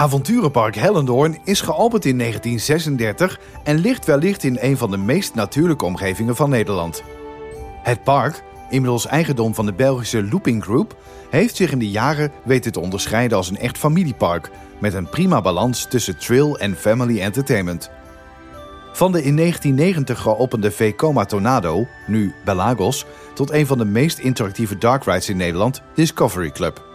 Avonturenpark Hellendoorn is geopend in 1936 en ligt wellicht in een van de meest natuurlijke omgevingen van Nederland. Het park, inmiddels eigendom van de Belgische Looping Group, heeft zich in de jaren weten te onderscheiden als een echt familiepark met een prima balans tussen trail en family entertainment. Van de in 1990 geopende Vekoma Tornado, nu Belagos, tot een van de meest interactieve dark rides in Nederland, Discovery Club.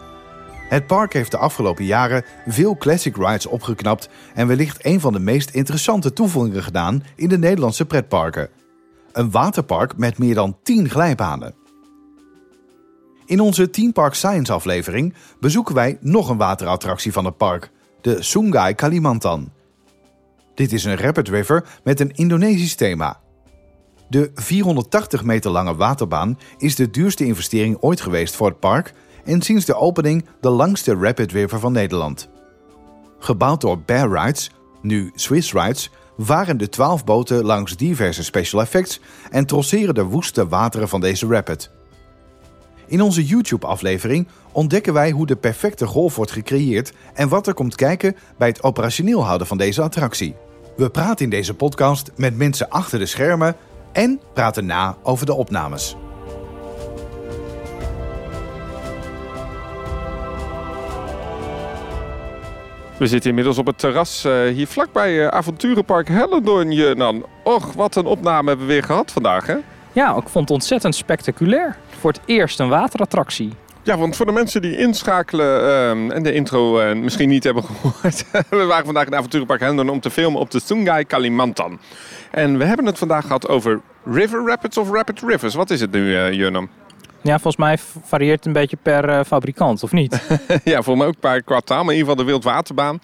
Het park heeft de afgelopen jaren veel classic rides opgeknapt en wellicht een van de meest interessante toevoegingen gedaan in de Nederlandse pretparken. Een waterpark met meer dan 10 glijbanen. In onze Team Park Science aflevering bezoeken wij nog een waterattractie van het park, de Sungai Kalimantan. Dit is een rapid river met een Indonesisch thema. De 480 meter lange waterbaan is de duurste investering ooit geweest voor het park en sinds de opening de langste rapid river van Nederland. Gebouwd door Bear Rides, nu Swiss Rides, varen de 12 boten langs diverse special effects en trotseren de woeste wateren van deze rapid. In onze YouTube-aflevering ontdekken wij hoe de perfecte golf wordt gecreëerd en wat er komt kijken bij het operationeel houden van deze attractie. We praten in deze podcast met mensen achter de schermen en praten na over de opnames. We zitten inmiddels op het terras uh, hier vlakbij uh, Avonturenpark Hellendoorn. Och, wat een opname hebben we weer gehad vandaag, hè? Ja, ik vond het ontzettend spectaculair. Voor het eerst een waterattractie. Ja, want voor de mensen die inschakelen uh, en de intro uh, misschien niet hebben gehoord. we waren vandaag in Avonturenpark Hellendoorn om te filmen op de Sungai Kalimantan. En we hebben het vandaag gehad over River Rapids of Rapid Rivers. Wat is het nu, uh, Jurnam? Ja, volgens mij varieert het een beetje per uh, fabrikant, of niet? ja, voor mij ook per kwartaal, maar in ieder geval de wildwaterbaan.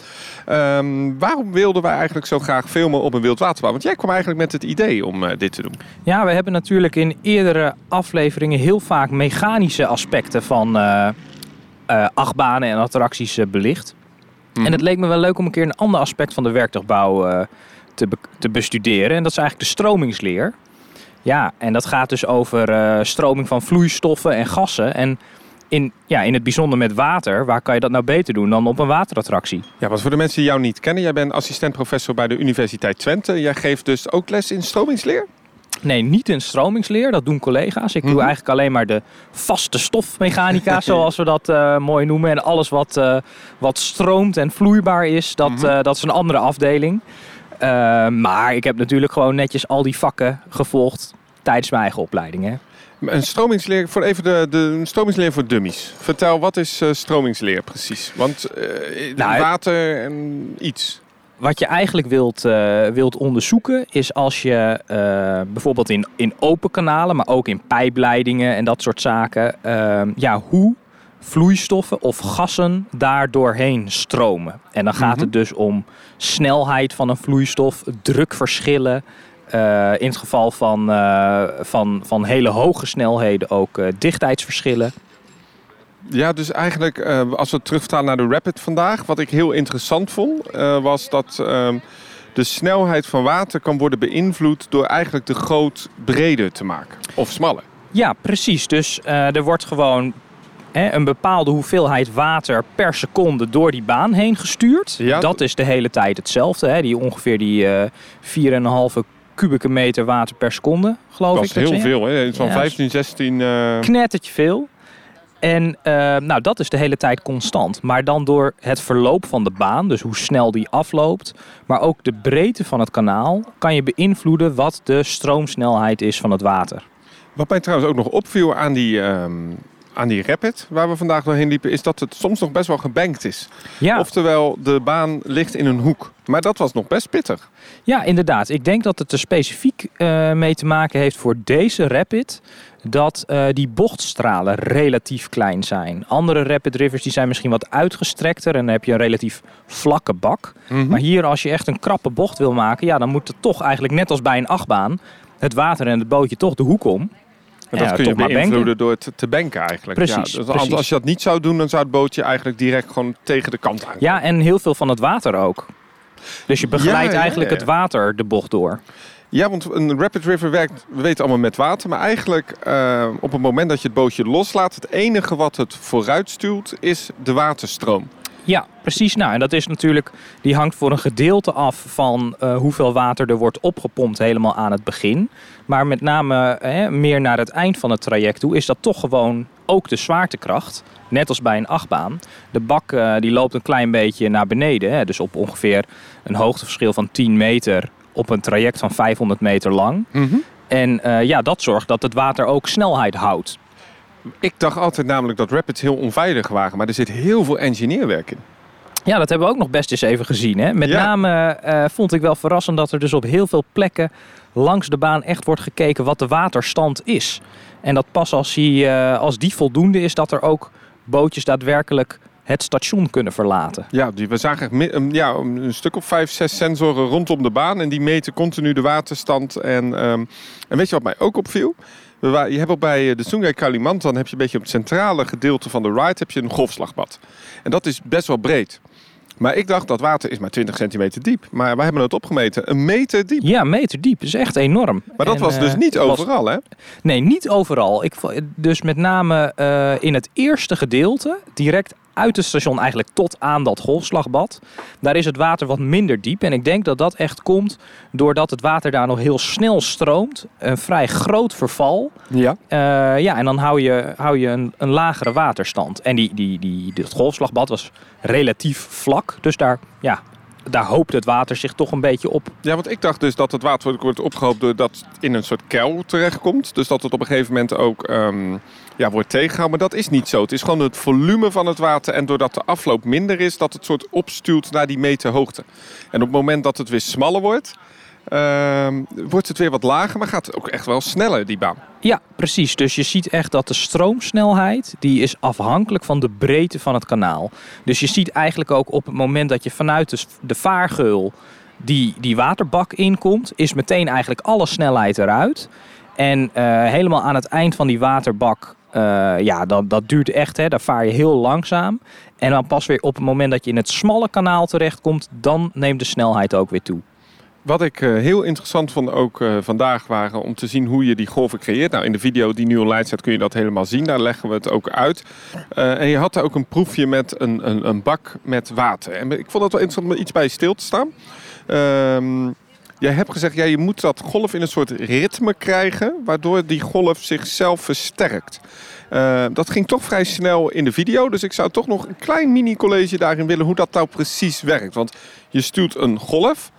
Um, waarom wilden wij eigenlijk zo graag filmen op een wildwaterbaan? Want jij kwam eigenlijk met het idee om uh, dit te doen. Ja, we hebben natuurlijk in eerdere afleveringen heel vaak mechanische aspecten van uh, achtbanen en attracties belicht. Mm. En het leek me wel leuk om een keer een ander aspect van de werktuigbouw te, be te bestuderen. En dat is eigenlijk de stromingsleer. Ja, en dat gaat dus over uh, stroming van vloeistoffen en gassen. En in, ja, in het bijzonder met water, waar kan je dat nou beter doen dan op een waterattractie? Ja, wat voor de mensen die jou niet kennen, jij bent assistent-professor bij de Universiteit Twente. Jij geeft dus ook les in stromingsleer? Nee, niet in stromingsleer. Dat doen collega's. Ik doe mhm. eigenlijk alleen maar de vaste stofmechanica, zoals we dat uh, mooi noemen. En alles wat, uh, wat stroomt en vloeibaar is, dat, -hmm. dat is een andere afdeling. Uh, maar ik heb natuurlijk gewoon netjes al die vakken gevolgd tijdens mijn eigen opleiding. Hè. Een stromingsleer, voor even de, de stromingsleer voor dummies. Vertel, wat is uh, stromingsleer precies? Want uh, nou, water en iets. Wat je eigenlijk wilt, uh, wilt onderzoeken is als je bijvoorbeeld in, in open kanalen, maar ook in pijpleidingen en dat soort zaken, ja, hoe vloeistoffen of gassen daar doorheen stromen. En dan gaat mhm. het dus om snelheid van een vloeistof, drukverschillen. Uh, in het geval van, uh, van, van hele hoge snelheden ook uh, dichtheidsverschillen. Ja, dus eigenlijk als we terugvertalen naar de Rapid vandaag, wat ik heel interessant vond, was dat ehm, de snelheid van water kan worden beïnvloed door eigenlijk de goot breder te maken of smaller. Ja, precies. Dus er wordt gewoon een bepaalde hoeveelheid water per seconde door die baan heen gestuurd. Ja. Dat is de hele tijd hetzelfde. Hè? Die ongeveer die uh, 4,5 kubieke meter water per seconde, geloof dat ik. Dat is heel veel, hè? Zo'n ja, 15, 16... Uh... Knettertje veel. En uh, nou, dat is de hele tijd constant. Maar dan door het verloop van de baan, dus hoe snel die afloopt, maar ook de breedte van het kanaal, kan je beïnvloeden wat de stroomsnelheid is van het water. Wat mij trouwens ook nog opviel aan die, uh, aan die rapid waar we vandaag doorheen liepen, is dat het soms nog best wel gebankt is. Ja. Oftewel, de baan ligt in een hoek. Maar dat was nog best pittig. Ja, inderdaad. Ik denk dat het er specifiek uh, mee te maken heeft voor deze rapid dat uh, die bochtstralen relatief klein zijn. Andere rapid rivers die zijn misschien wat uitgestrekter en dan heb je een relatief vlakke bak. Mm -hmm. Maar hier als je echt een krappe bocht wil maken, ja, dan moet het toch eigenlijk net als bij een achtbaan het water en het bootje toch de hoek om. Dat ja, kun je beïnvloeden door het te banken eigenlijk. Precies, ja, dus precies. Als je dat niet zou doen, dan zou het bootje eigenlijk direct gewoon tegen de kant aan. Ja, en heel veel van het water ook. Dus je begeleidt ja, eigenlijk het water de bocht door. Ja, want een rapid river werkt, we weten allemaal met water. Maar eigenlijk uh, op het moment dat je het bootje loslaat, het enige wat het vooruit stuurt is de waterstroom. Ja, precies. Nou, en dat is natuurlijk, die hangt voor een gedeelte af van uh, hoeveel water er wordt opgepompt helemaal aan het begin. Maar met name hè, meer naar het eind van het traject toe is dat toch gewoon ook de zwaartekracht. Net als bij een achtbaan. De bak uh, die loopt een klein beetje naar beneden. Hè, dus op ongeveer een hoogteverschil van 10 meter op een traject van 500 meter lang. Mhm. En uh, ja, dat zorgt dat het water ook snelheid houdt. Ik dacht altijd namelijk dat rapids heel onveilig waren, maar er zit heel veel engineerwerk in. Ja, dat hebben we ook nog best eens even gezien. Hè? Met Ja. name uh, vond ik wel verrassend dat er dus op heel veel plekken langs de baan echt wordt gekeken wat de waterstand is. En dat pas als die, uh, als die voldoende is, dat er ook bootjes daadwerkelijk het station kunnen verlaten. Ja, die, we zagen ja, een stuk of vijf, zes sensoren rondom de baan. En die meten continu de waterstand. En, ehm, en weet je wat mij ook opviel? We wa- je hebt ook bij eh, de Sungai Kalimantan heb je een beetje op het centrale gedeelte van de ride heb je een golfslagbad. En dat is best wel breed. Maar ik dacht dat water is maar 20 centimeter diep. Maar wij hebben het opgemeten, een meter diep. Ja, meter diep. Is echt enorm. Maar dat En, was dus eh, niet overal, hè? Nee, niet overal. Ik, dus met name eh, in het eerste gedeelte, direct uit het station eigenlijk tot aan dat golfslagbad. Daar is het water wat minder diep. En ik denk dat dat echt komt doordat het water daar nog heel snel stroomt. Een vrij groot verval. Ja. Eh, ja, en dan hou je, hou je een, een lagere waterstand. En die, die, die, het golfslagbad was relatief vlak. Dus daar, ja, daar hoopt het water zich toch een beetje op. Ja, want ik dacht dus dat het water wordt opgehoopt doordat het in een soort kuil terechtkomt. Dus dat het op een gegeven moment ook ehm, ja, wordt tegengehouden. Maar dat is niet zo. Het is gewoon het volume van het water. En doordat de afloop minder is, dat het soort opstuwt naar die meter hoogte. En op het moment dat het weer smaller wordt, wordt het weer wat lager. Maar gaat ook echt wel sneller, die baan. Ja, precies. Dus je ziet echt dat de stroomsnelheid die is afhankelijk van de breedte van het kanaal. Dus je ziet eigenlijk ook op het moment dat je vanuit de, de vaargeul die, die waterbak inkomt, is meteen eigenlijk alle snelheid eruit. En eh, helemaal aan het eind van die waterbak, eh, ja, dat, dat duurt echt, hè, daar vaar je heel langzaam. En dan pas weer op het moment dat je in het smalle kanaal terechtkomt, dan neemt de snelheid ook weer toe. Wat ik eh, heel interessant vond ook eh, vandaag waren om te zien hoe je die golven creëert. Nou, in de video die nu online staat kun je dat helemaal zien. Daar leggen we het ook uit. Eh, en je had daar ook een proefje met een, een, een bak met water. En ik vond het wel interessant om iets bij stil te staan. Ehm, jij hebt gezegd, ja, je moet dat golf in een soort ritme krijgen, waardoor die golf zichzelf versterkt. Dat ging toch vrij snel in de video, dus ik zou toch nog een klein mini-college daarin willen hoe dat nou precies werkt. Want je stuurt een golf,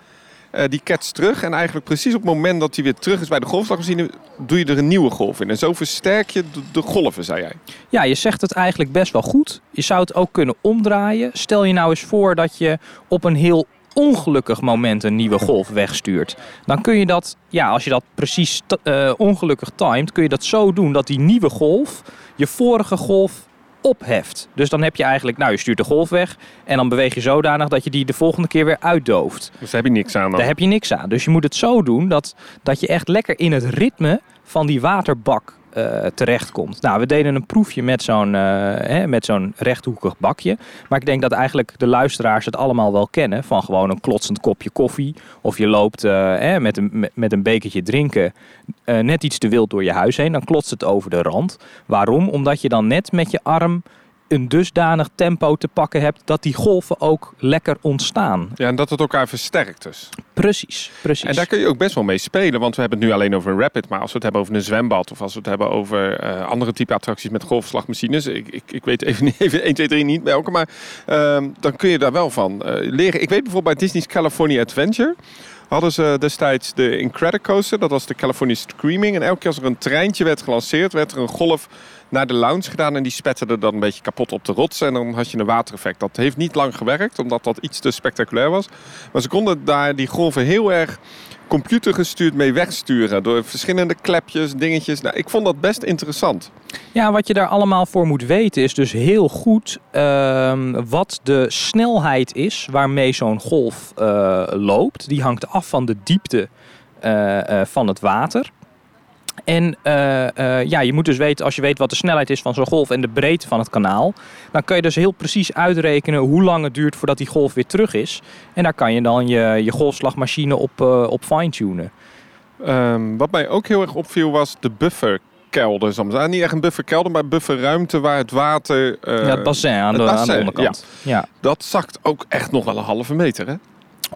eh, die ketst terug en eigenlijk precies op het moment dat die weer terug is bij de golfslagmachine, doe je er een nieuwe golf in. En zo versterk je de, de golven, zei jij. Ja, je zegt het eigenlijk best wel goed. Je zou het ook kunnen omdraaien. Stel je nou eens voor dat je op een heel ongelukkig moment een nieuwe golf wegstuurt. Dan kun je dat, ja, als je dat precies eh, ongelukkig timed, kun je dat zo doen dat die nieuwe golf je vorige golf opheft. Dus dan heb je eigenlijk, nou, je stuurt de golf weg en dan beweeg je zodanig dat je die de volgende keer weer uitdooft. Dus daar heb je niks aan dan. Daar heb je niks aan. Dus je moet het zo doen dat, dat je echt lekker in het ritme van die waterbak eh, terechtkomt. Nou, we deden een proefje met zo'n eh, met zo'n rechthoekig bakje. Maar ik denk dat eigenlijk de luisteraars het allemaal wel kennen. Van gewoon een klotsend kopje koffie. Of je loopt eh, met, een, met, met een bekertje drinken eh, net iets te wild door je huis heen. Dan klotst het over de rand. Waarom? Omdat je dan net met je arm een dusdanig tempo te pakken hebt dat die golven ook lekker ontstaan. Ja, en dat het elkaar versterkt dus. Precies, precies. En daar kun je ook best wel mee spelen, want we hebben het nu alleen over een rapid. Maar als we het hebben over een zwembad of als we het hebben over eh, andere type attracties met golfslagmachines. Ik, ik, ik weet even, niet- even 1, 2, 3 niet welke, maar ehm, dan kun je daar wel van eh, leren. Ik weet bijvoorbeeld bij Disney's California Adventure hadden ze destijds de Incredicoaster. Dat was de California Screaming. En elke keer als er een treintje werd gelanceerd, werd er een golf naar de lounge gedaan. En die spetterde dan een beetje kapot op de rotsen. En dan had je een watereffect. Dat heeft niet lang gewerkt, omdat dat iets te spectaculair was. Maar ze konden daar die golven heel erg computergestuurd mee wegsturen. Door verschillende klepjes, dingetjes. Nou, ik vond dat best interessant. Ja, wat je daar allemaal voor moet weten is dus heel goed ehm, wat de snelheid is waarmee zo'n golf eh, loopt. Die hangt af van de diepte eh, eh, van het water. En eh, eh, ja, je moet dus weten, als je weet wat de snelheid is van zo'n golf en de breedte van het kanaal, dan kun je dus heel precies uitrekenen hoe lang het duurt voordat die golf weer terug is. En daar kan je dan je, je golfslagmachine op, eh, op fine-tunen. Ehm, wat mij ook heel erg opviel was de buffer bufferkelder. maar zeggen. Niet echt een bufferkelder, maar bufferruimte waar het water... ja, het bassin aan, het de, aan de onderkant. Ja. Dat zakt ook echt nog wel een halve meter, hè?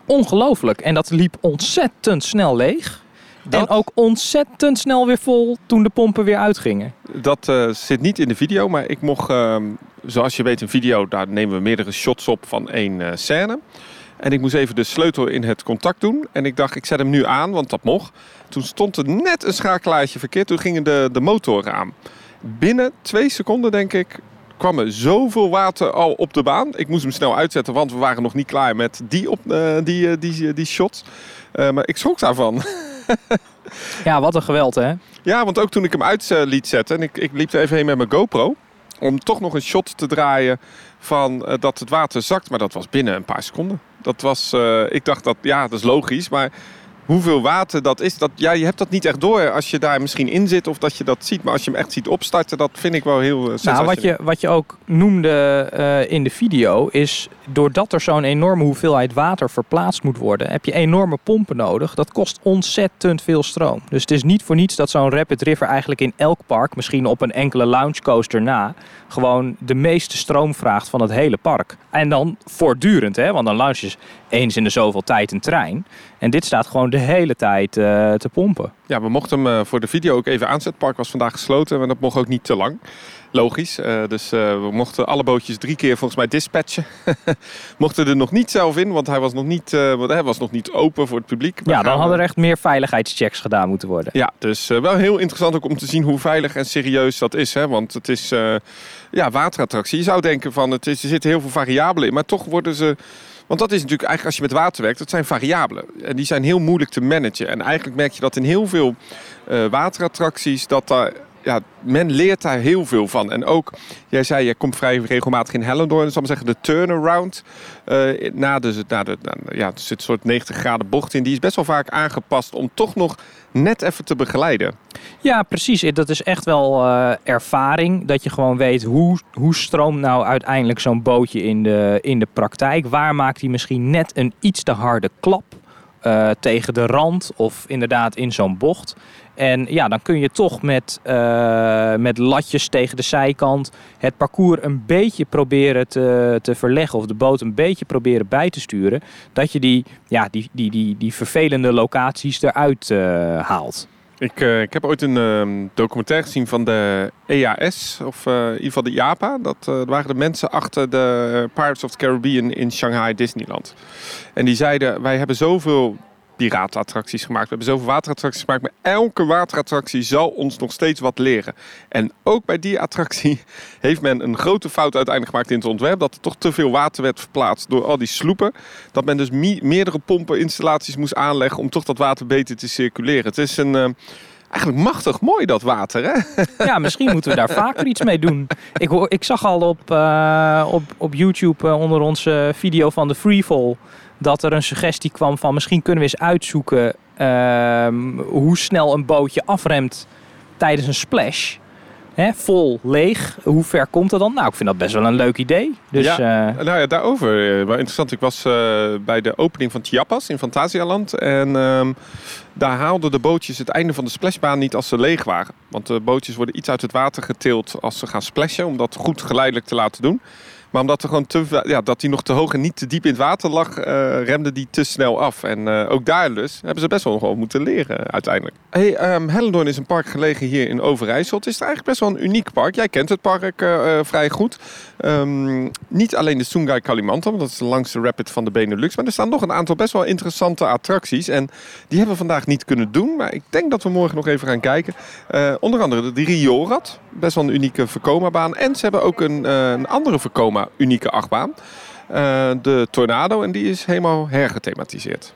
Ongelooflijk. En dat liep ontzettend snel leeg. Dat- En ook ontzettend snel weer vol toen de pompen weer uitgingen. Dat eh, zit niet in de video, maar ik mocht, ehm, zoals je weet, een video, daar nemen we meerdere shots op van één eh, scène. En ik moest even de sleutel in het contact doen. En ik dacht, ik zet hem nu aan, want dat mocht. Toen stond er net een schakelaartje verkeerd. Toen gingen de, de motoren aan. Binnen twee seconden, denk ik, kwam er zoveel water al op de baan. Ik moest hem snel uitzetten, want we waren nog niet klaar met die, op, eh, die, die, die shots. Maar ik schrok daarvan. Ja, wat een geweld hè. Ja, want ook toen ik hem uit eh, liet zetten en ik, ik liep er even heen met mijn GoPro. Om toch nog een shot te draaien van eh, dat het water zakt. Maar dat was binnen een paar seconden. Dat was, eh, ik dacht dat, ja, dat is logisch. Maar hoeveel water dat is, dat, ja, je hebt dat niet echt door als je daar misschien in zit of dat je dat ziet. Maar als je hem echt ziet opstarten, dat vind ik wel heel uh, Nou, wat je, wat je ook noemde eh, in de video is... doordat er zo'n enorme hoeveelheid water verplaatst moet worden... heb je enorme pompen nodig. Dat kost ontzettend veel stroom. Dus het is niet voor niets dat zo'n Rapid River eigenlijk in elk park... misschien op een enkele loungecoaster na... gewoon de meeste stroom vraagt van het hele park. En dan voortdurend, hè? want een lounge is eens in de zoveel tijd een trein. En dit staat gewoon de hele tijd eh, te pompen. Ja, we mochten hem eh, voor de video ook even aanzetten. Het park was vandaag gesloten, maar dat mocht ook niet te lang. Logisch. Eh, dus eh, we mochten alle bootjes drie keer volgens mij dispatchen. mochten er nog niet zelf in, want hij was nog niet, want hij was nog niet open voor het publiek. Ja, dan hadden er echt meer veiligheidschecks gedaan moeten worden. Ja, dus wel heel interessant ook om te zien hoe veilig en serieus dat is. Hè? Want het is ja, waterattractie. Je zou denken van het is, er zitten heel veel variabelen in, maar toch worden ze. Want dat is natuurlijk eigenlijk als je met water werkt, dat zijn variabelen. En die zijn heel moeilijk te managen. En eigenlijk merk je dat in heel veel eh, waterattracties dat daar. Ja, men leert daar heel veel van. En ook, jij zei, je komt vrij regelmatig in Hellendoorn. zal ik maar zeggen, de turnaround. na de, na de, na, ja, er zit een soort 90 graden bocht in. Die is best wel vaak aangepast om toch nog net even te begeleiden. Ja, precies. Dat is echt wel eh, ervaring. Dat je gewoon weet hoe, hoe stroomt nou uiteindelijk zo'n bootje in de, in de praktijk. Waar maakt hij misschien net een iets te harde klap eh, tegen de rand of inderdaad in zo'n bocht. En ja, dan kun je toch met, eh, met latjes tegen de zijkant het parcours een beetje proberen te, te verleggen. Of de boot een beetje proberen bij te sturen. Dat je die, ja, die, die, die, die vervelende locaties eruit eh, haalt. Ik, eh, ik heb ooit een ehm, documentaire gezien van de EAS, of in ieder geval de IAPA. Dat waren de mensen achter de Pirates of the Caribbean in Shanghai Disneyland. En die zeiden, wij hebben zoveel piratenattracties gemaakt. We hebben zoveel waterattracties gemaakt. Maar elke waterattractie zal ons nog steeds wat leren. En ook bij die attractie heeft men een grote fout uiteindelijk gemaakt in het ontwerp. Dat er toch te veel water werd verplaatst door al die sloepen. Dat men dus meerdere pompeninstallaties moest aanleggen om toch dat water beter te circuleren. Het is een... eh, Eigenlijk machtig mooi dat water, hè? Ja, misschien moeten we daar vaker iets mee doen. Ik, ik zag al op, eh, op, op YouTube eh, onder onze video van de Freefall... dat er een suggestie kwam van misschien kunnen we eens uitzoeken... ehm, hoe snel een bootje afremt tijdens een splash. Hè, vol, leeg. Hoe ver komt dat dan? Nou, ik vind dat best wel een leuk idee. Dus Ja. eh, Nou ja, daarover. eh, Wel interessant. Ik was eh, bij de opening van Chiapas in Fantasialand. En ehm, daar haalden de bootjes het einde van de splashbaan niet als ze leeg waren. Want de bootjes worden iets uit het water getild als ze gaan splashen. Om dat goed geleidelijk te laten doen. Maar omdat er gewoon te, ja, dat die nog te hoog en niet te diep in het water lag, eh, remde die te snel af. En eh, ook daar dus hebben ze best wel wel moeten leren eh, uiteindelijk. Hey, ehm Hellendoorn is een park gelegen hier in Overijssel. Het is eigenlijk best wel een uniek park. Jij kent het park vrij goed. Ehm, niet alleen de Sungai Kalimantan, want dat is de langste rapid van de Benelux. Maar er staan nog een aantal best wel interessante attracties. En die hebben we vandaag niet kunnen doen. Maar ik denk dat we morgen nog even gaan kijken. Onder andere de Riorad. Best wel een unieke Vekoma-baan. En ze hebben ook een, een andere Vekoma-unieke achtbaan. Eh, de Tornado. En die is helemaal hergethematiseerd.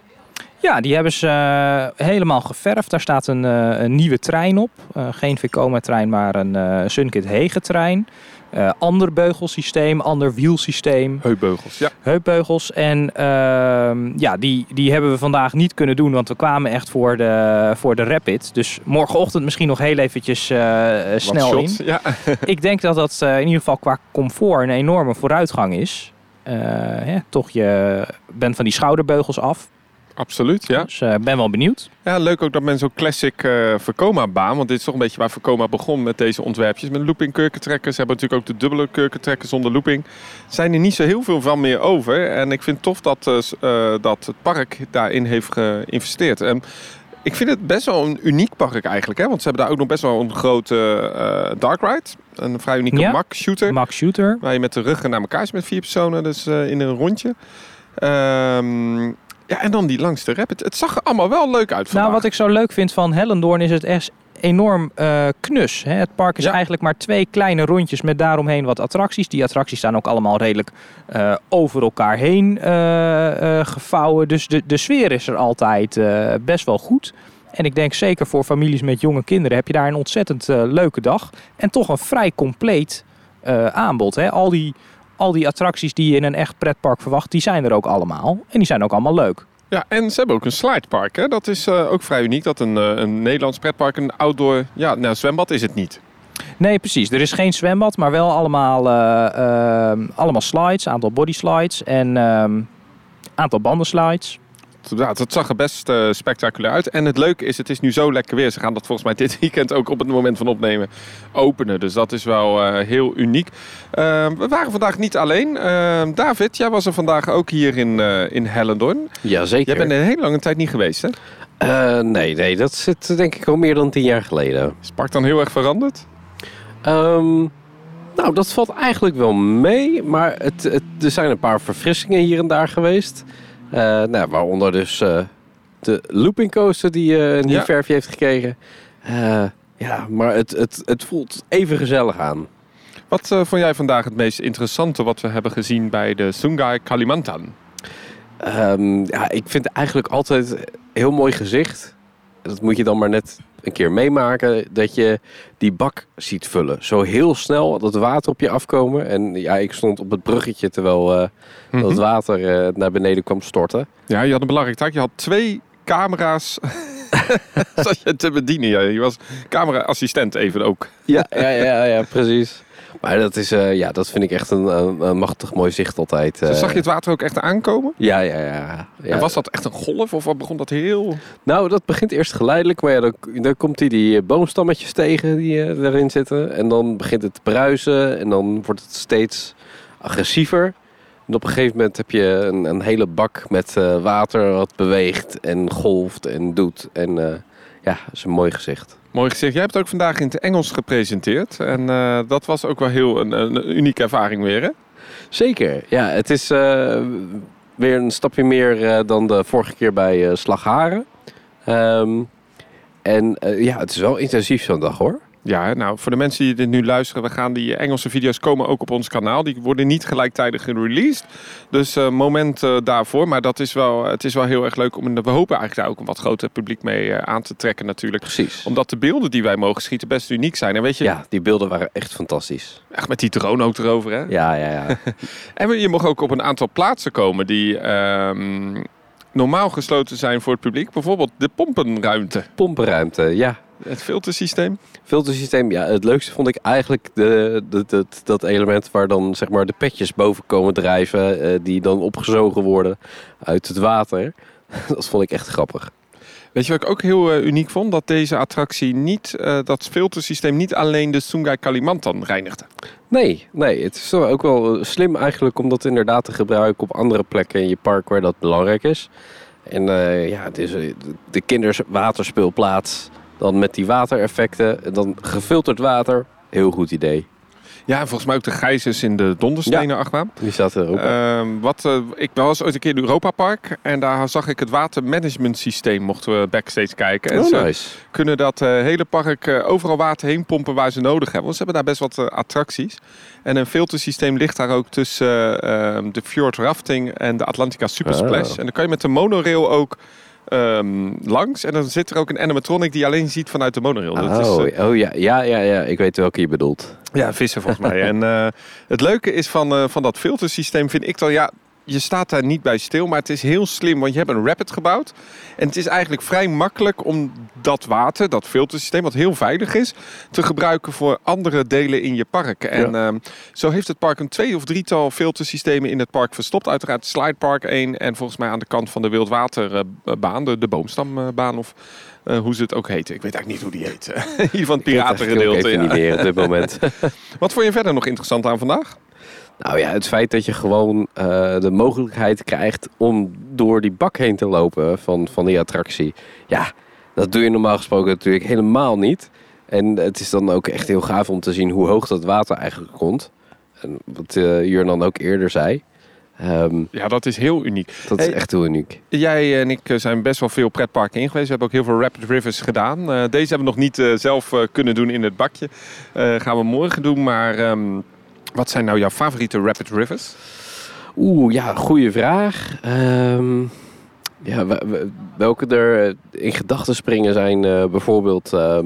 ja, die hebben ze eh, helemaal geverfd. Daar staat een, eh, een nieuwe trein op. Geen Vekoma-trein, maar een Sunkit Hege-trein. Eh, ander beugelsysteem, ander wielsysteem. Heupbeugels. Ja. heupbeugels. En ehm, ja, die, die hebben we vandaag niet kunnen doen, want we kwamen echt voor de, voor de Rapid. Dus morgenochtend misschien nog heel eventjes eh, snel in. Ja. Ik denk dat dat eh, in ieder geval qua comfort een enorme vooruitgang is. Hè, toch, je bent van die schouderbeugels af. Absoluut, ja. Dus ik ben wel benieuwd. Ja, leuk ook dat men zo'n classic uh, Vekoma-baan, want dit is toch een beetje waar Vekoma begon met deze ontwerpjes. Met looping kurkentrekkers, ze hebben natuurlijk ook de dubbele kurkentrekkers zonder looping. Zijn er niet zo heel veel van meer over. En ik vind het tof dat, uh, dat het park daarin heeft geïnvesteerd. En ik vind het best wel een uniek park eigenlijk. Hè? Want ze hebben daar ook nog best wel een grote uh, dark ride. Een vrij unieke ja. Mac shooter. Shooter. Waar je met de ruggen naar elkaar is met vier personen. Dus in een rondje. Um, ja, en dan die langste rap. Het, het, zag er allemaal wel leuk uit vandaag. Nou, wat ik zo leuk vind van Hellendoorn is het echt enorm uh, knus. Hè? Het park is eigenlijk maar twee kleine rondjes met daaromheen wat attracties. Die attracties staan ook allemaal redelijk uh, over elkaar heen uh, gevouwen. Dus de, de sfeer is er altijd best wel goed. En ik denk zeker voor families met jonge kinderen heb je daar een ontzettend leuke dag. En toch een vrij compleet aanbod. Hè? Al die al die attracties die je in een echt pretpark verwacht, die zijn er ook allemaal. En die zijn ook allemaal leuk. Ja, en ze hebben ook een slidepark. Hè? Dat is uh, ook vrij uniek. Dat een, uh, een Nederlands pretpark een outdoor... Ja, nou, zwembad is het niet. Nee, precies. Er is geen zwembad, maar wel allemaal, uh, allemaal slides. Aantal body slides en ehm, aantal bandenslides ja, het zag er best uh, spectaculair uit. En het leuke is, het is nu zo lekker weer. Ze gaan dat volgens mij dit weekend ook op het moment van opnemen openen. Dus dat is wel uh, heel uniek. Uh, we waren vandaag niet alleen. Ehm, David, jij was er vandaag ook hier in, in Hellendoorn. Jazeker. Jij bent een hele lange tijd niet geweest, hè? nee, nee, dat zit denk ik al meer dan tien jaar geleden. Is het park dan heel erg veranderd? Um, nou, dat valt eigenlijk wel mee. Maar het, het, er zijn een paar verfrissingen hier en daar geweest. Uh, nou, waaronder dus uh, de looping coaster die een nieuw ja. verfje heeft gekregen. ja, maar het, het, het voelt even gezellig aan. Wat vond jij vandaag het meest interessante wat we hebben gezien bij de Sungai Kalimantan? Um, ja, ik vind eigenlijk altijd heel mooi gezicht. Dat moet je dan maar net een keer meemaken. Dat je die bak ziet vullen. Zo heel snel dat water op je afkomen. En ja, ik stond op het bruggetje terwijl uh, mm het water uh, naar beneden kwam storten. Ja, je had een belangrijk taak. Je had twee camera's zat je te bedienen. Ja. Je was camera-assistent even ook. Ja, ja, ja, ja precies. Maar dat, is, uh, ja, dat vind ik echt een, een, machtig mooi zicht altijd. Uh. Zag je het water ook echt aankomen? Ja, ja, ja, ja. En was dat echt een golf of wat begon dat heel... Nou, dat begint eerst geleidelijk. Maar ja, dan, dan komt hij die, die boomstammetjes tegen die erin zitten. En dan begint het te bruisen. En dan wordt het steeds agressiever. En op een gegeven moment heb je een, een hele bak met water wat beweegt en golft en doet. En ja, dat is een mooi gezicht. Mooi gezegd. Jij hebt ook vandaag in het Engels gepresenteerd. En uh, dat was ook wel heel een, een, unieke ervaring weer, hè? Zeker. Ja, het is uh, weer een stapje meer uh, dan de vorige keer bij Slagharen. Um, en ja, het is wel intensief zo'n dag, hoor. Ja, nou, voor de mensen die dit nu luisteren, we gaan die Engelse video's komen ook op ons kanaal. Die worden niet gelijktijdig gereleased. Dus uh, moment uh, daarvoor. Maar dat is wel, het is wel heel erg leuk om. We hopen eigenlijk daar ook een wat groter publiek mee uh, aan te trekken, natuurlijk. Precies. Omdat de beelden die wij mogen schieten best uniek zijn. En weet je, ja, die beelden waren echt fantastisch. Echt met die drone ook erover, hè? Ja, ja, ja. en je mag ook op een aantal plaatsen komen die. Um, normaal gesloten zijn voor het publiek. Bijvoorbeeld de pompenruimte. Pompenruimte, ja. Het filtersysteem? Filtersysteem, ja. Het leukste vond ik eigenlijk de, de, de, dat element waar dan zeg maar de petjes boven komen drijven. Uh, die dan opgezogen worden uit het water. dat vond ik echt grappig. Weet je wat ik ook heel uh, uniek vond? Dat deze attractie niet, uh, dat filtersysteem niet alleen de Sungai Kalimantan reinigde. Nee, nee, het is ook wel slim eigenlijk om dat inderdaad te gebruiken op andere plekken in je park waar dat belangrijk is. En ja, het is de kinderswaterspeelplaats dan met die watereffecten, dan gefilterd water. Heel goed idee. Ja, en volgens mij ook de gijzers in de donderstenen ja, achtbaan. Die zat er ook. Uh, wat, uh, ik was ooit een keer in Europa Park en daar zag ik het watermanagement systeem. Mochten we backstage kijken. En oh, ze nice. kunnen dat uh, hele park uh, overal water heen pompen waar ze nodig hebben. Want ze hebben daar best wat attracties. En een filtersysteem ligt daar ook tussen ehm, de Fjord Rafting en de Atlantica Supersplash. Oh. En dan kan je met de monorail ook um, langs. En dan zit er ook een animatronic die je alleen ziet vanuit de monorail. Oh, is, uh... oh ja. ja, ja, ja. Ik weet welke je bedoelt. Ja, vissen volgens mij. en uh, het leuke is van, uh, van dat filtersysteem vind ik dan... Ja, je staat daar niet bij stil, maar het is heel slim, want je hebt een rapid gebouwd. En het is eigenlijk vrij makkelijk om dat water, dat filtersysteem, wat heel veilig is, te gebruiken voor andere delen in je park. En ehm, zo heeft het park een twee of drietal filtersystemen in het park verstopt. Uiteraard Slide Park 1 en volgens mij aan de kant van de wildwaterbaan, de, de boomstambaan of eh, hoe ze het ook heten. Ik weet eigenlijk niet hoe die heet. Hier van het piratengedeelte. Ik Ja. niet meer op dit moment. Wat vond je verder nog interessant aan vandaag? Nou ja, het feit dat je gewoon eh, de mogelijkheid krijgt om door die bak heen te lopen van, van die attractie. Ja, dat doe je normaal gesproken natuurlijk helemaal niet. En het is dan ook echt heel gaaf om te zien hoe hoog dat water eigenlijk komt. En wat uh, Jurn dan ook eerder zei. Ehm, Ja, dat is heel uniek. dat Hey. is echt heel uniek. Jij en ik eh, zijn best wel veel pretparken in geweest. We hebben ook heel veel Rapid Rivers gedaan. Deze hebben we nog niet zelf kunnen doen in het bakje. Gaan we morgen doen. Maar ehm, wat zijn nou jouw favoriete Rapid Rivers? Oeh, ja, goede vraag. Ehm, ja, we- we- welke er eh, in gedachten springen zijn eh, bijvoorbeeld eh,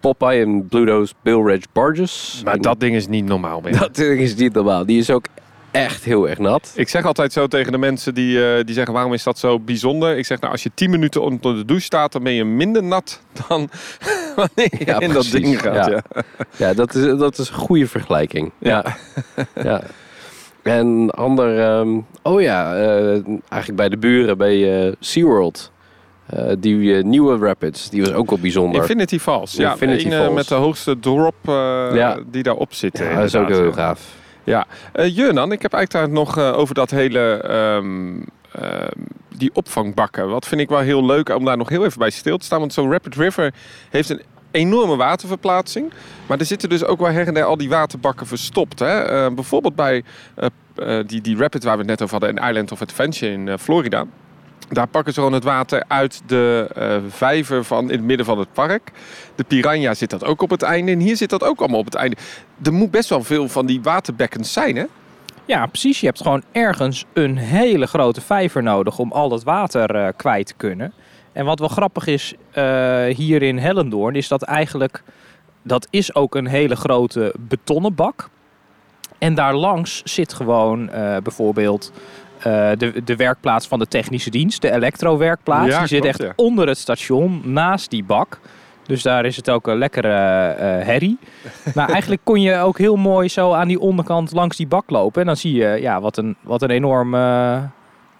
Popeye en Bluto's Bill Ridge Barges. Maar En dat ding is niet normaal meer. dat ding is niet normaal. Die is ook echt heel erg nat. Ik zeg altijd zo tegen de mensen die, eh, die zeggen waarom is dat zo bijzonder? Ik zeg nou als je 10 minuten onder de douche staat dan ben je minder nat dan wanneer je Ja, in dat ding gaat. Ja. Ja. Ja, dat is, dat is een goede vergelijking. Ja. ja. En ander, ehm, oh ja, eh, eigenlijk bij de buren bij eh, SeaWorld. Die nieuwe Rapids, die was ook wel bijzonder. Infinity Falls. Ja, Infinity Falls. met de hoogste drop Ja. die daarop zit. ja, dat is ook heel gaaf. Ja, uh, Jurnan, ik heb eigenlijk daar nog eh, over dat hele, ehm, ehm, die opvangbakken. Wat vind ik wel heel leuk om daar nog heel even bij stil te staan. Want zo'n Rapid River heeft een enorme waterverplaatsing. Maar er zitten dus ook wel her en der al die waterbakken verstopt. Hè? Eh, bijvoorbeeld bij die, die Rapid waar we het net over hadden, in Island of Adventure in Florida. Daar pakken ze gewoon het water uit de eh, vijver van in het midden van het park. De piranha zit dat ook op het einde. En hier zit dat ook allemaal op het einde. Er moet best wel veel van die waterbekkens zijn, hè? Ja, precies. Je hebt gewoon ergens een hele grote vijver nodig om al dat water eh, kwijt te kunnen. En wat wel grappig is eh, hier in Hellendoorn, is dat eigenlijk... Dat is ook een hele grote betonnen bak. En daarlangs zit gewoon bijvoorbeeld eh, de, de werkplaats van de technische dienst, de elektrowerkplaats. Ja, die zit klopt, echt ja. onder het station, naast die bak. Dus daar is het ook een lekkere eh, herrie. Maar eigenlijk kon je ook heel mooi zo aan die onderkant langs die bak lopen. En dan zie je ja, wat een, wat een enorm, eh,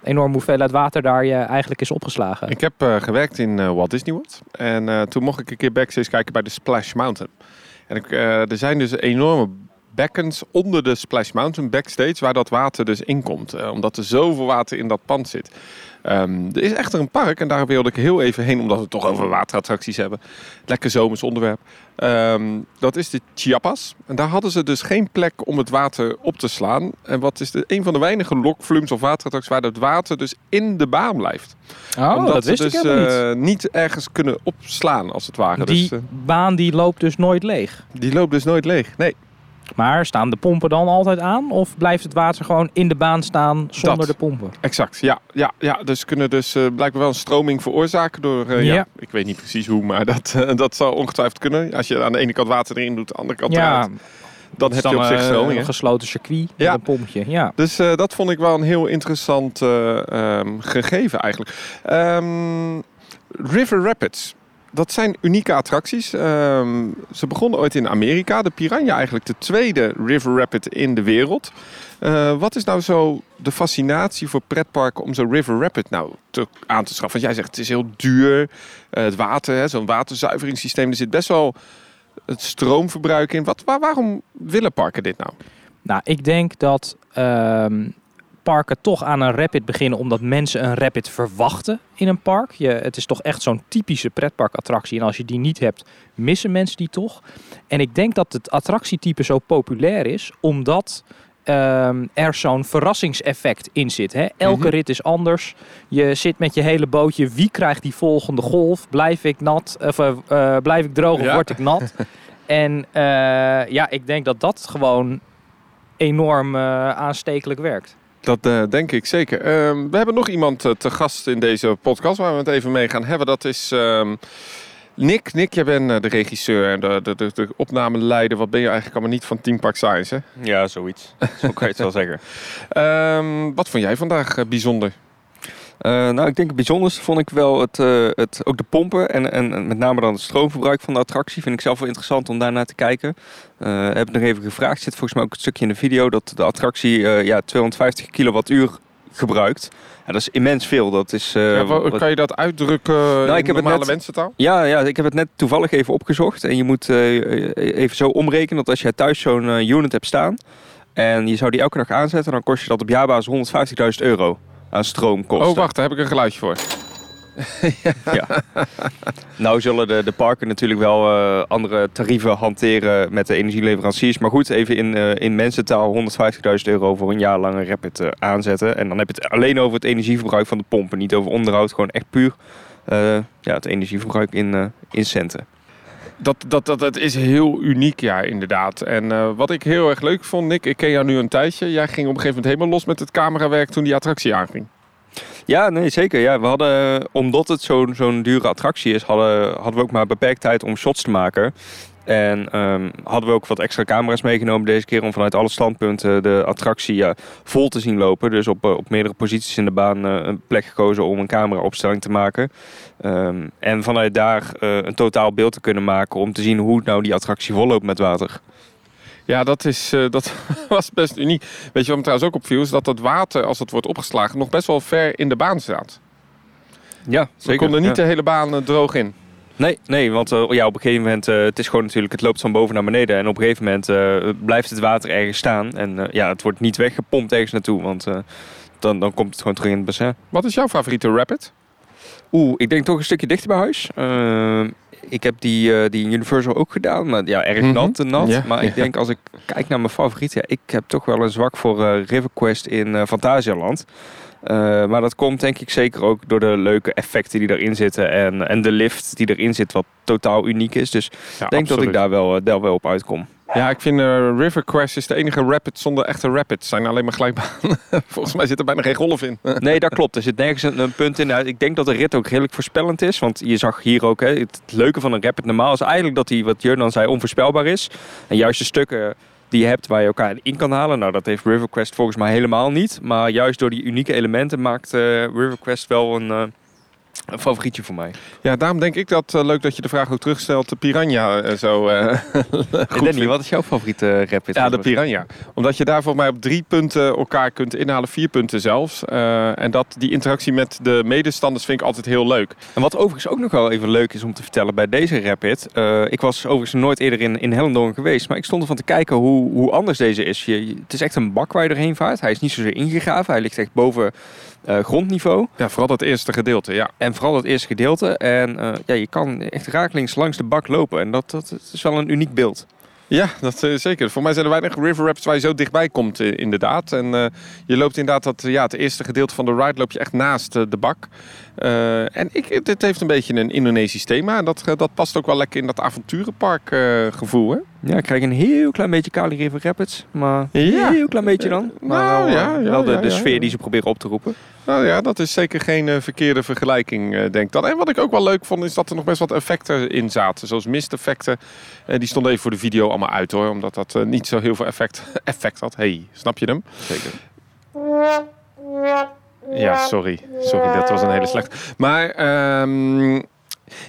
enorm hoeveelheid water daar je eigenlijk is opgeslagen. Ik heb eh, gewerkt in eh, Walt Disney World. En eh, toen mocht ik een keer backstage kijken bij de Splash Mountain. En ik, eh, er zijn dus enorme bekkens onder de Splash Mountain backstage waar dat water dus in komt. Eh, omdat er zoveel water in dat pand zit. Ehm, er is echter een park en daar wilde ik heel even heen omdat we het toch over waterattracties hebben. Lekker zomers onderwerp. Ehm, dat is de Chiapas. En daar hadden ze dus geen plek om het water op te slaan. En wat is de, een van de weinige lokflums of waterattracties waar het water dus in de baan blijft. Oh, Omdat dat wist ze ik dus niet. eh, niet ergens kunnen opslaan, als het ware. Die Dus, eh, baan die loopt dus nooit leeg. die loopt dus nooit leeg. Nee, Maar staan de pompen dan altijd aan? Of blijft het water gewoon in de baan staan zonder Dat. de pompen? exact. Ja, ja, ja. dus kunnen dus eh, blijkbaar wel een stroming veroorzaken door... eh, ja. Ja. ik weet niet precies hoe, maar dat, eh, dat zou ongetwijfeld kunnen. Als je aan de ene kant water erin doet, aan de andere kant Ja, eruit. Dan heb je op zich stroming. een gesloten circuit Ja. met een pompje. Ja. Dus dat vond ik wel een heel interessant eh, ehm, gegeven eigenlijk. Ehm, River Rapids. Dat zijn unieke attracties. Ehm, ze begonnen ooit in Amerika. De Piranha eigenlijk de tweede River Rapid in de wereld. Eh, wat is nou zo de fascinatie voor pretparken om zo'n River Rapid nou te, aan te schaffen? Want jij zegt het is heel duur. Eh, het water, zo'n waterzuiveringssysteem. Er zit best wel het stroomverbruik in. Wat, waar, waarom willen parken dit nou? Nou, ik denk dat ehm, parken toch aan een rapid beginnen omdat mensen een rapid verwachten in een park. Je, het is toch echt zo'n typische pretparkattractie. En als je die niet hebt, missen mensen die toch. En ik denk dat het attractietype zo populair is omdat ehm, er zo'n verrassingseffect in zit. Hè? Elke Mhm. rit is anders. Je zit met je hele bootje. Wie krijgt die volgende golf? Blijf ik nat? Of eh, eh, blijf ik droog of Ja. word ik nat? en eh, ja, ik denk dat dat gewoon enorm eh, aanstekelijk werkt. Dat eh, denk ik zeker. Ehm, we hebben nog iemand eh, te gast in deze podcast waar we het even mee gaan hebben. Dat is ehm, Nick, Nick, jij bent eh, de regisseur en de, de, de, de opnameleider. Wat ben je eigenlijk allemaal niet van Team Park Science, hè? Ja, zoiets. Zo kan je het wel zeggen. Ehm, wat vond jij vandaag bijzonder? Eh, nou, ik denk het bijzonderste vond ik wel het, eh, het, ook de pompen en, en, met name dan het stroomverbruik van de attractie. Vind ik zelf wel interessant om daarnaar te kijken. Eh heb ik nog even gevraagd, zit volgens mij ook een stukje in de video, dat de attractie ja, 250 kilowattuur gebruikt. Ja, dat is immens veel. Dat is, ja, wat- kan je dat uitdrukken Nou, in ik heb het normale net- mensentaal? Ja, ja, ik heb het net toevallig even opgezocht. En je moet even zo omrekenen dat als jij thuis zo'n unit hebt staan... en je zou die elke dag aanzetten... dan kost je dat op jaarbasis 150.000 euro aan stroomkosten. Oh, wacht, daar heb ik een geluidje voor. Ja. nou zullen de, de parken natuurlijk wel eh, andere tarieven hanteren met de energieleveranciers. Maar goed, even in, eh, in mensentaal 150.000 euro voor een jaar lange rapid eh, aanzetten. En dan heb je het alleen over het energieverbruik van de pompen. Niet over onderhoud, gewoon echt puur eh, ja, het energieverbruik in, eh, in centen. Dat, dat, dat, dat is heel uniek, ja, inderdaad. En eh, wat ik heel erg leuk vond, Nick, ik ken jou nu een tijdje. Jij ging op een gegeven moment helemaal los met het camerawerk toen die attractie aanging. Ja, nee, zeker. Ja, we hadden, omdat het zo'n zo'n dure attractie is, hadden, hadden we ook maar beperkt tijd om shots te maken. En ehm, hadden we ook wat extra camera's meegenomen deze keer om vanuit alle standpunten de attractie vol te zien lopen. Dus op, eh, op meerdere posities in de baan eh, een plek gekozen om een cameraopstelling te maken. Ehm, en vanuit daar eh, een totaal beeld te kunnen maken om te zien hoe nou die attractie volloopt met water. Ja, dat, is, dat was best uniek. Weet je wat me trouwens ook opviel? Is dat het water, als het wordt opgeslagen, nog best wel ver in de baan staat. Ja, We konden niet de hele baan droog in. Nee, nee want eh, ja, op een gegeven moment, eh, het is gewoon natuurlijk, het loopt van boven naar beneden. En op een gegeven moment eh, blijft het water ergens staan. En ja, het wordt niet weggepompt ergens naartoe, want dan, dan komt het gewoon terug in het bassin. Wat is jouw favoriete rapid? Oeh, ik denk toch een stukje dichter bij huis. Ik heb die, die Universal ook gedaan, maar ja, erg Mhm. nat en nat. Ja, maar ik denk als ik kijk naar mijn favoriet, ja, ik heb toch wel een zwak voor River Quest in Fantasialand. Eh, maar dat komt denk ik zeker ook door de leuke effecten die erin zitten en, en de lift die erin zit, wat totaal uniek is. Dus Ja, ik denk dat ik daar wel, eh, daar wel op uitkom. Ja, ik vind eh, River Quest is de enige rapid zonder echte rapids. Het zijn alleen maar glijbanen. Volgens mij zit er bijna geen golf in. Nee, dat klopt. Er zit nergens een, een punt in. Nou, Ik denk dat de rit ook redelijk voorspellend is. Want je zag hier ook, hè, het leuke van een rapid normaal is eigenlijk dat hij, wat Jurnan zei, onvoorspelbaar is. En juist de stukken die je hebt waar je elkaar in kan halen. Nou, dat heeft River Quest volgens mij helemaal niet. Maar juist door die unieke elementen maakt eh, River Quest wel een, eh, een favorietje voor mij. Ja, daarom denk ik dat eh, leuk dat je de vraag ook terugstelt. De Piranha eh, zo eh, goed Danny, wat is jouw favoriete rapid? Ja, de Piranha. Omdat je daar volgens mij op drie punten elkaar kunt inhalen, vier punten zelfs. En dat die interactie met de medestanders vind ik altijd heel leuk. En wat overigens ook nog wel even leuk is om te vertellen bij deze Rapid. ik was overigens nooit eerder in, in Hellendoorn geweest. Maar ik stond ervan te kijken hoe, hoe anders deze is. Je- het is echt een bak waar je doorheen vaart. Hij is niet zozeer ingegraven. Hij ligt echt boven eh, grondniveau. Ja, vooral dat eerste gedeelte, ja. En vooral dat eerste gedeelte. En eh, ja, je kan echt rakelings langs de bak lopen. En dat, dat, is wel een uniek beeld. Ja, dat eh, zeker. Voor mij zijn er weinig river rapids waar je zo dichtbij komt, inderdaad. En je loopt inderdaad dat, ja, het eerste gedeelte van de ride loop je echt naast de bak. Eh, en ik, dit heeft een beetje een Indonesisch thema. En dat, eh, dat past ook wel lekker in dat avonturenpark eh, gevoel, hè? Ja, ik krijg een heel klein beetje Kali River Rapids. Maar Ja. een heel klein beetje dan. Maar nou, wel, ja, ja, wel de, de sfeer die ze proberen op te roepen. Nou ja, dat is zeker geen verkeerde vergelijking, denk ik dan. En wat ik ook wel leuk vond, is dat er nog best wat effecten in zaten. Zoals misteffecten. Eh, die stonden even voor de video allemaal uit hoor. Omdat dat niet zo heel veel effect, effect had. hey, snap je hem? Zeker. Ja, sorry. Sorry, dat was een hele slechte. Maar ehm,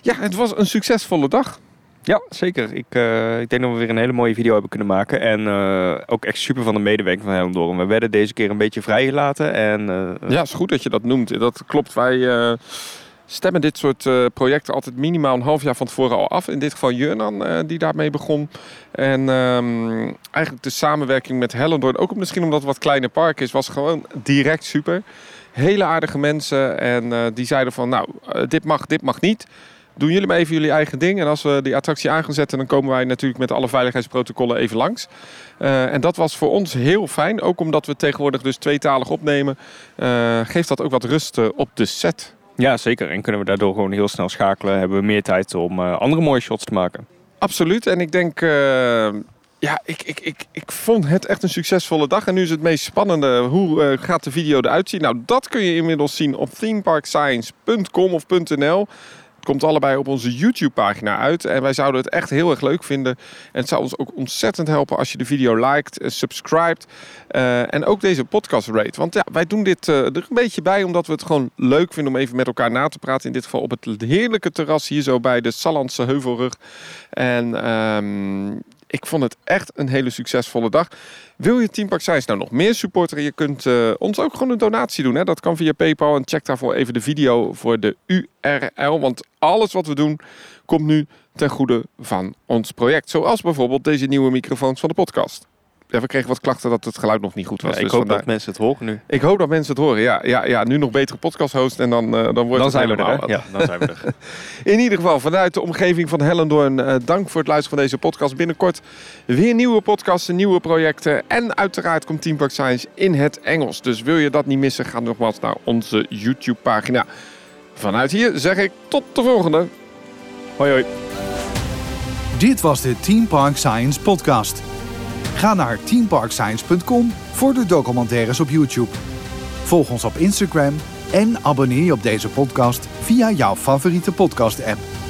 ja, het was een succesvolle dag. Ja, zeker. Ik, eh, ik denk dat we weer een hele mooie video hebben kunnen maken. En eh, ook echt super van de medewerking van Hellendoorn. We werden deze keer een beetje vrijgelaten. En eh, Ja, is goed dat je dat noemt. Dat klopt. Wij stemmen dit soort projecten altijd minimaal een half jaar van tevoren al af. In dit geval Jurnan, die daarmee begon. En ehm, eigenlijk de samenwerking met Hellendoorn, ook misschien omdat het wat kleiner park is, was gewoon direct super. Hele aardige mensen en eh, die zeiden van, nou, eh, dit mag, dit mag niet. Doen jullie maar even jullie eigen ding. En als we die attractie aan gaan zetten, dan komen wij natuurlijk met alle veiligheidsprotocollen even langs. Eh, en dat was voor ons heel fijn. Ook omdat we tegenwoordig dus tweetalig opnemen. geeft dat ook wat rust op de set. ja, zeker. En kunnen we daardoor gewoon heel snel schakelen. Hebben we meer tijd om andere mooie shots te maken. Absoluut. En ik denk, ja, ik, ik, ik, ik vond het echt een succesvolle dag. En nu is het meest spannende, hoe eh, gaat de video eruit zien? Nou, dat kun je inmiddels zien op themeparkscience.com of .nl. komt allebei op onze YouTube-pagina uit. En wij zouden het echt heel erg leuk vinden. En het zou ons ook ontzettend helpen als je de video liked, uh, subscribt. Uh, en ook deze podcast rate. Want ja, wij doen dit er een beetje bij omdat we het gewoon leuk vinden om even met elkaar na te praten. In dit geval op het heerlijke terras hier zo bij de Sallandse Heuvelrug. En um, ik vond het echt een hele succesvolle dag. Wil je Team Park Science nou nog meer supporteren? Je kunt uh, ons ook gewoon een donatie doen. Hè? Dat kan via PayPal. En check daarvoor even de video voor de URL. Want alles wat we doen komt nu ten goede van ons project. Zoals bijvoorbeeld deze nieuwe microfoons van de podcast ja, we kregen wat klachten dat het geluid nog niet goed was. Ja, ik dus hoop vandaar... dat mensen het horen nu. Ik hoop dat mensen het horen, ja. Ja, ja nu nog betere podcast host en dan, uh, dan wordt dan het zijn we helemaal er, Ja, dan zijn we er. In ieder geval, vanuit de omgeving van Hellendoorn, uh, dank voor het luisteren van deze podcast. Binnenkort weer nieuwe podcasten, nieuwe projecten. En uiteraard komt Team Park Science in het Engels. Dus wil je dat niet missen, ga nogmaals naar onze YouTube-pagina. Vanuit hier zeg ik tot de volgende. Hoi hoi. Dit was de Team Park Science podcast. Ga naar teamparkscience.com voor de documentaires op YouTube. Volg ons op Instagram en abonneer je op deze podcast via jouw favoriete podcast-app.